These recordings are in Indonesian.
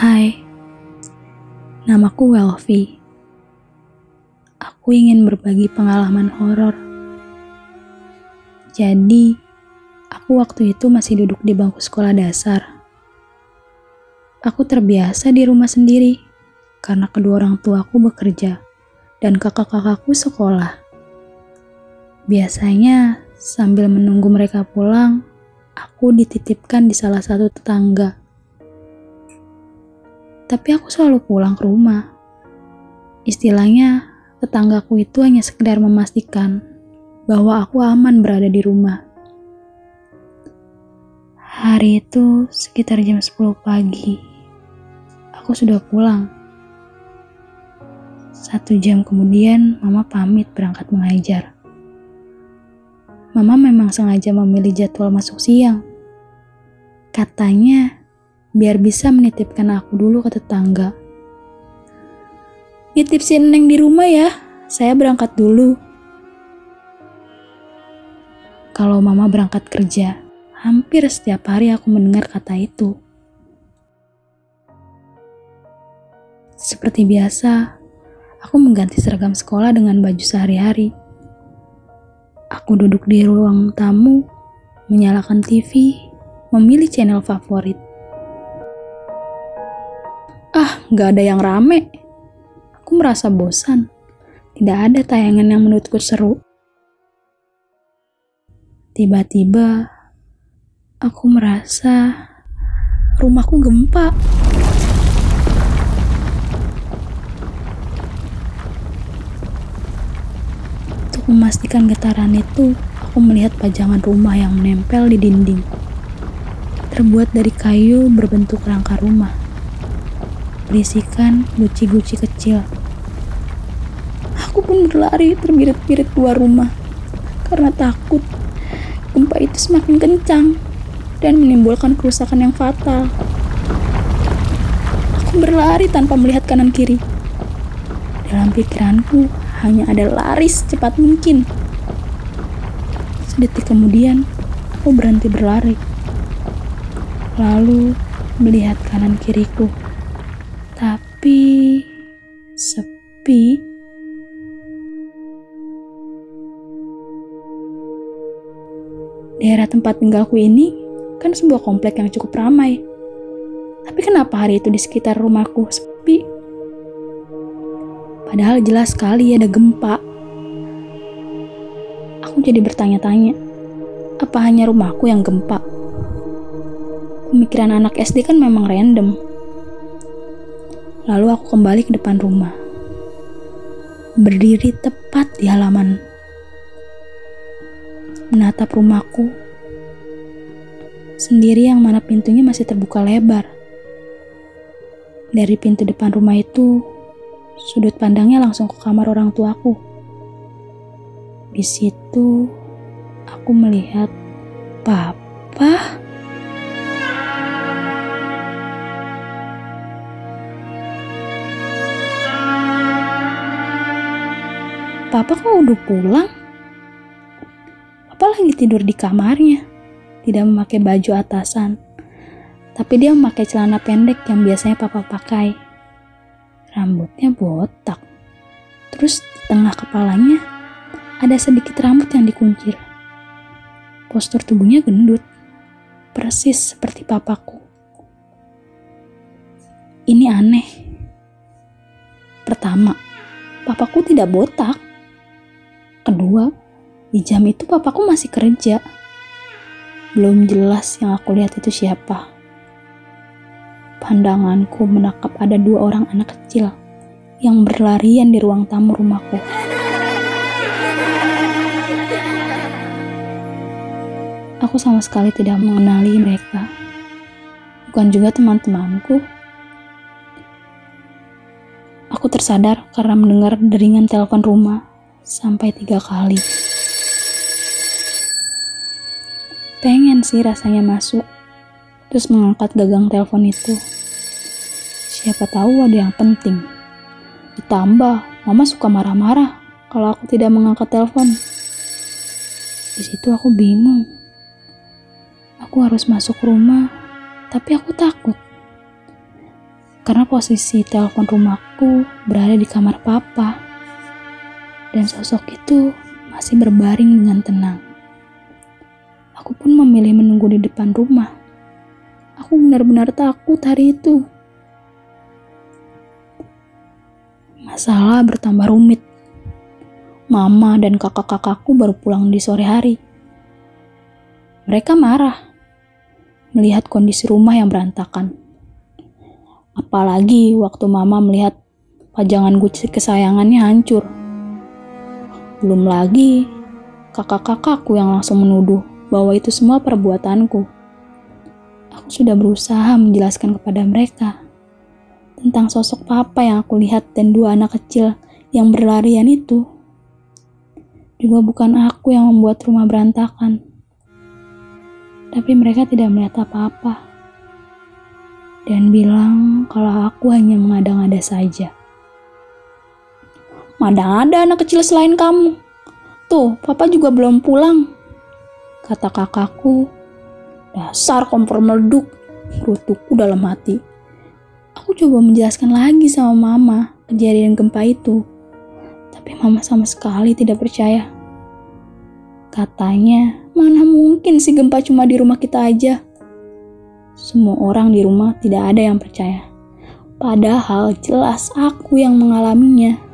Hai, namaku Welvi. Aku ingin berbagi pengalaman horor. Jadi, aku waktu itu masih duduk di bangku sekolah dasar. Aku terbiasa di rumah sendiri karena kedua orang tuaku bekerja dan kakak-kakakku sekolah. Biasanya, sambil menunggu mereka pulang, aku dititipkan di salah satu tetangga tapi aku selalu pulang ke rumah. Istilahnya, tetanggaku itu hanya sekedar memastikan bahwa aku aman berada di rumah. Hari itu sekitar jam 10 pagi. Aku sudah pulang. Satu jam kemudian, Mama pamit berangkat mengajar. Mama memang sengaja memilih jadwal masuk siang. Katanya, biar bisa menitipkan aku dulu ke tetangga. Nitip si Neng di rumah ya, saya berangkat dulu. Kalau mama berangkat kerja, hampir setiap hari aku mendengar kata itu. Seperti biasa, aku mengganti seragam sekolah dengan baju sehari-hari. Aku duduk di ruang tamu, menyalakan TV, memilih channel favorit. Ah, nggak ada yang rame. Aku merasa bosan. Tidak ada tayangan yang menurutku seru. Tiba-tiba, aku merasa rumahku gempa. Untuk memastikan getaran itu, aku melihat pajangan rumah yang menempel di dinding. Terbuat dari kayu berbentuk rangka rumah berisikan guci-guci kecil. Aku pun berlari terbirit-birit keluar rumah karena takut gempa itu semakin kencang dan menimbulkan kerusakan yang fatal. Aku berlari tanpa melihat kanan kiri. Dalam pikiranku hanya ada lari secepat mungkin. Sedetik kemudian, aku berhenti berlari. Lalu melihat kanan kiriku tapi sepi. Daerah tempat tinggalku ini kan sebuah komplek yang cukup ramai. Tapi kenapa hari itu di sekitar rumahku sepi? Padahal jelas sekali ada gempa. Aku jadi bertanya-tanya, apa hanya rumahku yang gempa? Pemikiran anak SD kan memang random Lalu aku kembali ke depan rumah. Berdiri tepat di halaman. Menatap rumahku. Sendiri yang mana pintunya masih terbuka lebar. Dari pintu depan rumah itu, sudut pandangnya langsung ke kamar orang tuaku. Di situ, aku melihat papa Papa kok udah pulang? Papa lagi tidur di kamarnya. Tidak memakai baju atasan. Tapi dia memakai celana pendek yang biasanya papa pakai. Rambutnya botak. Terus di tengah kepalanya ada sedikit rambut yang dikuncir. Postur tubuhnya gendut. Persis seperti papaku. Ini aneh. Pertama, papaku tidak botak Kedua, di jam itu papaku masih kerja. Belum jelas yang aku lihat itu siapa. Pandanganku menangkap ada dua orang anak kecil yang berlarian di ruang tamu rumahku. Aku sama sekali tidak mengenali mereka. Bukan juga teman-temanku. Aku tersadar karena mendengar deringan telepon rumah sampai tiga kali. Pengen sih rasanya masuk, terus mengangkat gagang telepon itu. Siapa tahu ada yang penting. Ditambah, mama suka marah-marah kalau aku tidak mengangkat telepon. Di situ aku bingung. Aku harus masuk rumah, tapi aku takut. Karena posisi telepon rumahku berada di kamar papa. Dan sosok itu masih berbaring dengan tenang. Aku pun memilih menunggu di depan rumah. Aku benar-benar takut hari itu. Masalah bertambah rumit. Mama dan kakak-kakakku baru pulang di sore hari. Mereka marah melihat kondisi rumah yang berantakan. Apalagi waktu mama melihat pajangan guci kesayangannya hancur. Belum lagi kakak-kakakku yang langsung menuduh bahwa itu semua perbuatanku. Aku sudah berusaha menjelaskan kepada mereka tentang sosok papa yang aku lihat dan dua anak kecil yang berlarian itu. Juga bukan aku yang membuat rumah berantakan. Tapi mereka tidak melihat apa-apa dan bilang kalau aku hanya mengada-ngada saja. Mana ada anak kecil selain kamu? Tuh, papa juga belum pulang. Kata kakakku, dasar kompor meleduk, rutukku dalam hati. Aku coba menjelaskan lagi sama mama kejadian gempa itu. Tapi mama sama sekali tidak percaya. Katanya, mana mungkin si gempa cuma di rumah kita aja. Semua orang di rumah tidak ada yang percaya. Padahal jelas aku yang mengalaminya.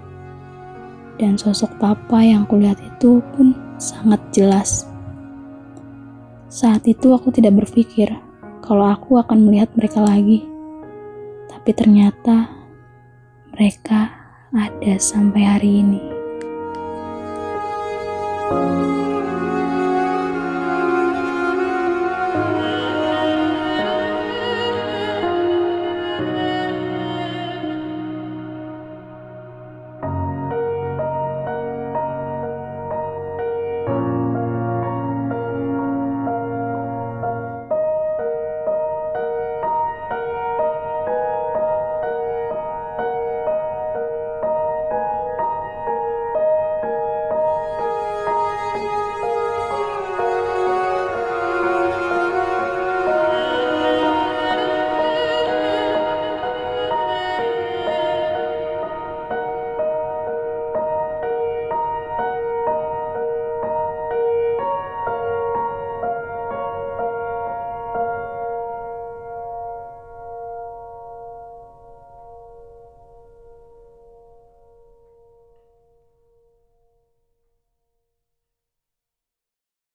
Dan sosok papa yang kulihat itu pun sangat jelas. Saat itu aku tidak berpikir kalau aku akan melihat mereka lagi. Tapi ternyata mereka ada sampai hari ini. thank you